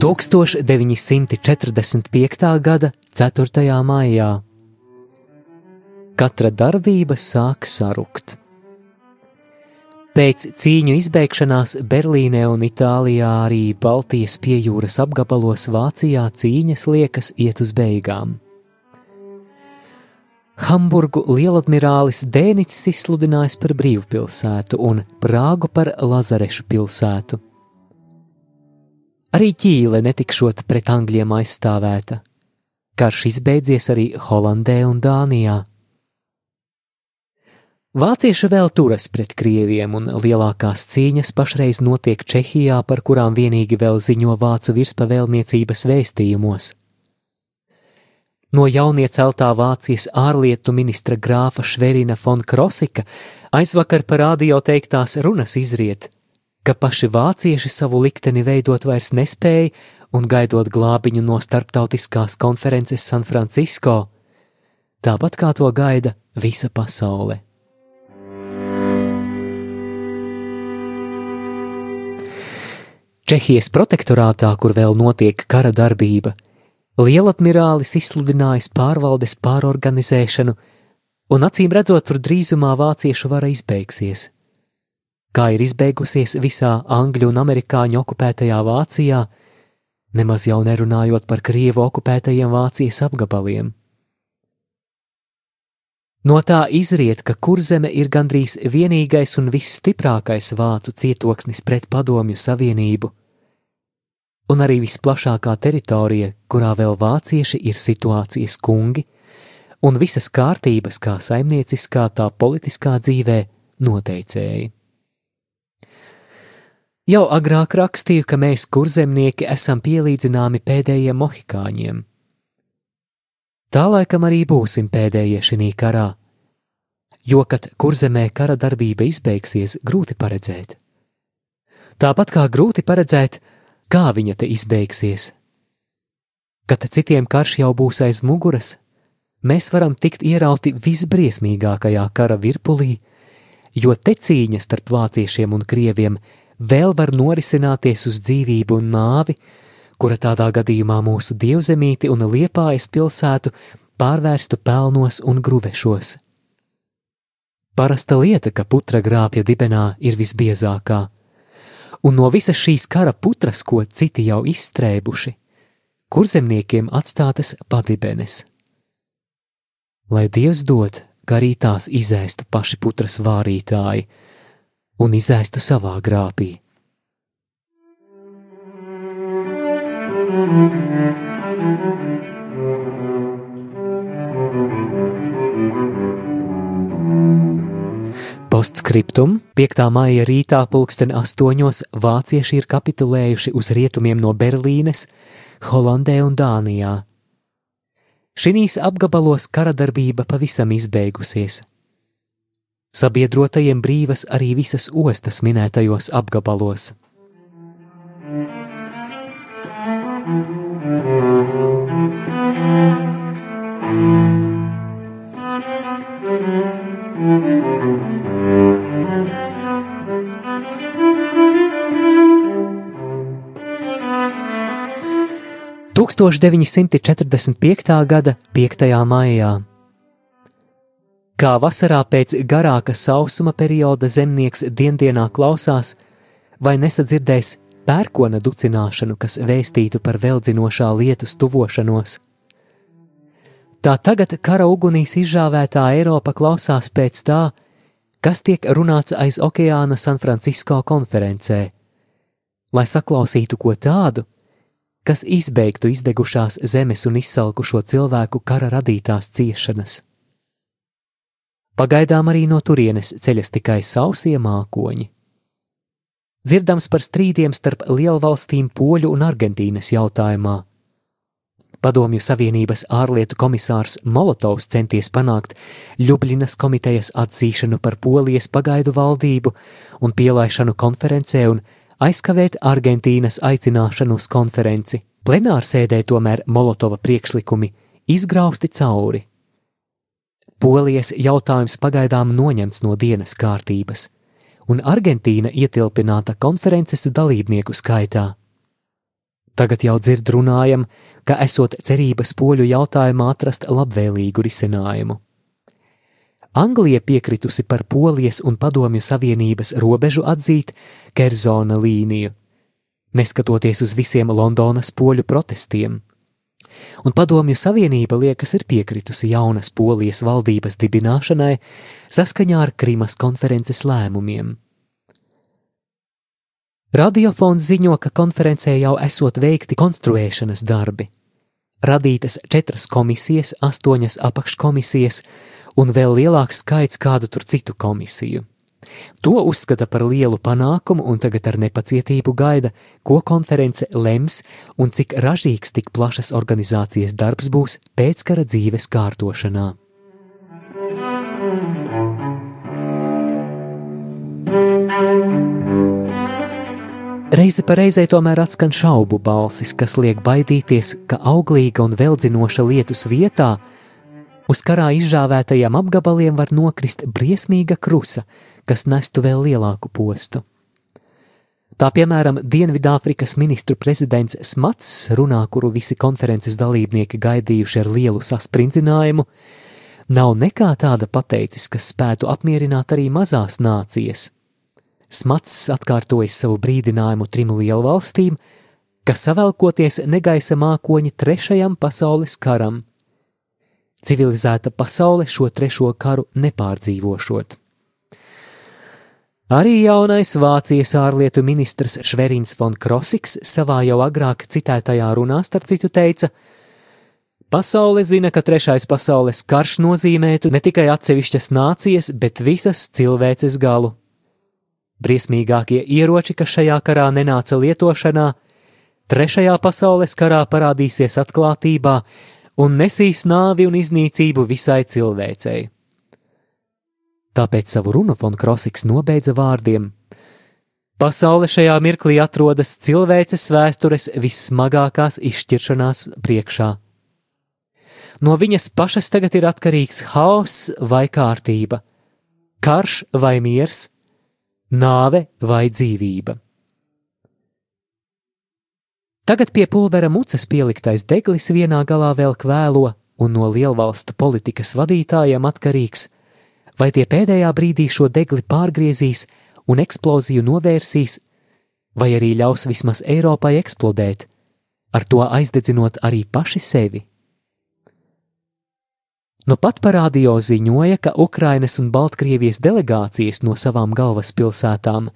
1945. gada 4. maijā. Katra darbība sāk sarukt. Pēc cīņu izbeigšanās Berlīnē un Itālijā arī Baltijas piejūras apgabalos Vācijā cīņas liekas iet uz beigām. Hamburgu lieladmirālis Dēnits izsludinājis par brīvpilsētu un Prāgu par Lazarešu pilsētu. Arī ķīle netikšot pret angļiem aizstāvēta. Karš izbeidzies arī Holandē un Dānijā. Vācieši vēl turas pret krieviem, un lielākās cīņas pašreiz notiek Čehijā, par kurām vienīgi vēl ziņo vācu virspavēlniecības vēstījumos. No jaunieceltā Vācijas ārlietu ministra grāfa Šverina von Krosika aizvakar par radio teiktās runas izriet – ka paši vācieši savu likteni veidot vairs nespēja un gaidot glābiņu no starptautiskās konferences San Francisco, tāpat kā to gaida visa pasaule. Čehijas protektorātā, kur vēl notiek kara darbība, lieladmirālis izsludinājis pārvaldes pārorganizēšanu, un acīm redzot, tur drīzumā vāciešu vara izbeigsies kā ir izbeigusies visā Angļu un Amerikāņu okupētajā Vācijā, nemaz jau nerunājot par Krievu okupētajiem Vācijas apgabaliem. No tā izriet, ka kurzeme ir gandrīz vienīgais un visstiprākais vācu cietoksnis pret padomju savienību, un arī visplašākā teritorija, kurā vēl vācieši ir situācijas kungi, un visas kārtības kā saimnieciskā tā politiskā dzīvē noteicēji. Jau agrāk rakstīju, ka mēs, kurzemnieki, esam pielīdzināmi pēdējiem mohikāņiem. Tā laikam arī būsim pēdējie šī karā, jo, kad kurzemē kara darbība izbeigsies, grūti paredzēt. Tāpat kā grūti paredzēt, kā viņa te izbeigsies. Kad citiem karš jau būs aiz muguras, mēs varam tikt ierauti visbriesmīgākajā kara virpulī, jo te cīņa starp vāciešiem un krieviem vēl var norisināties uz dzīvību un nāvi, kura tādā gadījumā mūsu dievzemīti un liepājas pilsētu pārvērstu pelnos un gruvešos. Parasta lieta, ka putra grāpja dibenā ir visbiezākā, un no visas šīs kara putras, ko citi jau izstrēbuši, kurzemniekiem atstātas padibenes. Lai Dievs dod, ka arī tās izēstu paši putras vārītāji, un izēstu savā grāpī. Postscriptum 5. maija rītā pulksten astoņos vācieši ir kapitulējuši uz rietumiem no Berlīnes, Holandē un Dānijā. Šīs apgabalos kara darbība pavisam izbeigusies. Sabiedrotajiem brīvas arī visas ostas minētajos apgabalos. thank you 1945. gada 5. maijā. Kā vasarā pēc garāka sausuma perioda zemnieks dienā klausās, vai nesadzirdēs pērkona ducināšanu, kas vēstītu par veldzinošā lietus tuvošanos. Tā tagad kara ugunīs izžāvētā Eiropa klausās pēc tā, kas tiek runāts aiz okeāna Sanfrancisko konferencē, lai saklausītu ko tādu, kas izbeigtu izdegušās zemes un izsalkušo cilvēku kara radītās ciešanas. Pagaidām arī no turienes ceļas tikai sausie mākoņi. Dzirdams par strīdiem starp lielvalstīm Poļu un Argentīnas jautājumā. Padomju Savienības ārlietu komisārs Molotovs centies panākt Ljubljinas komitejas atzīšanu par Polijas pagaidu valdību un pielaišanu konferencē un aizkavēt Argentīnas aicināšanu uz konferenci. Plenārsēdē tomēr Molotova priekšlikumi izgrausti cauri. Polijas jautājums pagaidām noņemts no dienas kārtības, un Argentīna ietilpināta konferences dalībnieku skaitā. Tagad jau dzird runājam, ka esot cerības poļu jautājumā atrast labvēlīgu risinājumu. Anglija piekritusi par Polijas un Padomju Savienības robežu atzīt Kerzona līniju, neskatoties uz visiem Londonas poļu protestiem. Un Padomju Savienība liekas ir piekritusi jaunas Polijas valdības dibināšanai saskaņā ar Krimas konferences lēmumiem. Radiofons ziņo, ka konferencē jau esot veikti konstruēšanas darbi. Radītas četras komisijas, astoņas apakškomisijas un vēl lielāks skaits kādu tur citu komisiju. To uzskata par lielu panākumu un tagad ar nepacietību gaida, ko konference lems un cik ražīgs tik plašas organizācijas darbs būs pēckara dzīves kārtošanā. Reizi pa reizei tomēr atskan šaubu balsis, kas liek baidīties, ka auglīga un veldzinoša lietus vietā uz karā izžāvētajiem apgabaliem var nokrist briesmīga krusa, kas nestu vēl lielāku postu. Tā piemēram, Dienvidāfrikas ministru prezidents Smats, runā, kuru visi konferences dalībnieki gaidījuši ar lielu sasprindzinājumu, nav nekā tāda pateicis, kas spētu apmierināt arī mazās nācijas – Smats atkārtoja savu brīdinājumu trim lielvalstīm, ka savelkoties negaisa mākoņi trešajam pasaules karam. Civilizēta pasaule šo trešo karu nepārdzīvošot. Arī jaunais Vācijas ārlietu ministrs Šverins von Krosiks savā jau agrāk citētajā runā starp citu teica: Pasaule zina, ka trešais pasaules karš nozīmētu ne tikai atsevišķas nācijas, bet visas cilvēces galu. Briesmīgākie ieroči, kas šajā karā nenāca lietošanā, trešajā pasaules karā parādīsies atklātībā un nesīs nāvi un iznīcību visai cilvēcei. Tāpēc savu runu von Krosiks nobeidza vārdiem: Pasaule šajā mirklī atrodas cilvēces vēstures vissmagākās izšķiršanās priekšā. No viņas pašas tagad ir atkarīgs haoss vai kārtība, karš vai miers, nāve vai dzīvība. Tagad pie pulvera mucas pieliktais deglis vienā galā vēl kvēlo, un no lielvalstu politikas vadītājiem atkarīgs, vai tie pēdējā brīdī šo degli pārgriezīs un eksploziju novērsīs, vai arī ļaus vismaz Eiropai eksplodēt, ar to aizdedzinot arī paši sevi. Nu pat parādio ziņoja, ka Ukrainas un Baltkrievijas delegācijas no savām galvaspilsētām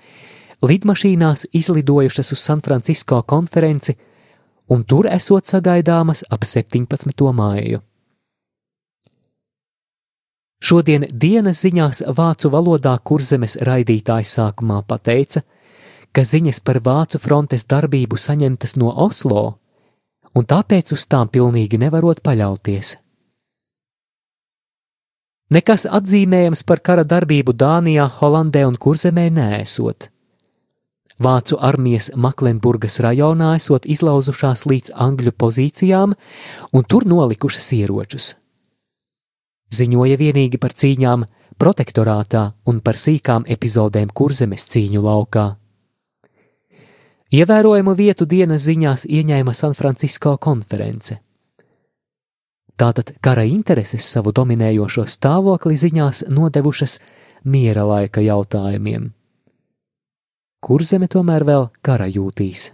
lidmašīnās izlidojušas uz San Francisco konferenci, un tur esot sagaidāmas ap 17. māju. Šodien dienas ziņās vācu valodā kurzemes raidītājs sākumā pateica, ka ziņas par vācu frontes darbību saņemtas no Oslo, un tāpēc uz tām pilnīgi nevarot paļauties. Nekas atzīmējams par kara darbību Dānijā, Holandē un Kurzemē nesot. Vācu armijas Maklenburgas rajonā esot izlauzušās līdz angļu pozīcijām un tur nolikušas ieročus. Ziņoja vienīgi par cīņām protektorātā un par sīkām epizodēm kurzemes cīņu laukā. Ievērojamu vietu dienas ziņās ieņēma San Francisco konference. Tātad kara intereses savu dominējošo stāvokli ziņās nodevušas miera laika jautājumiem. Kur zeme tomēr vēl kara jūtīs?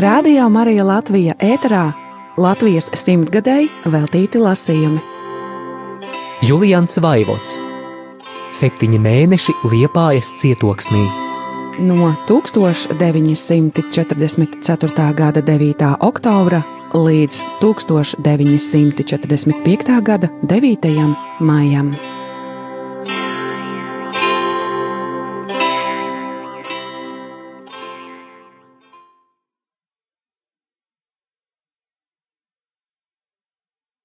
Radio Marija Latvija ēterā Latvijas simtgadēji veltīti lasījumi. Julians Vaivots, septiņi mēneši Liepājas cietoksnī. No 1944. gada 9. oktobra līdz 1945. gada 9. maijam.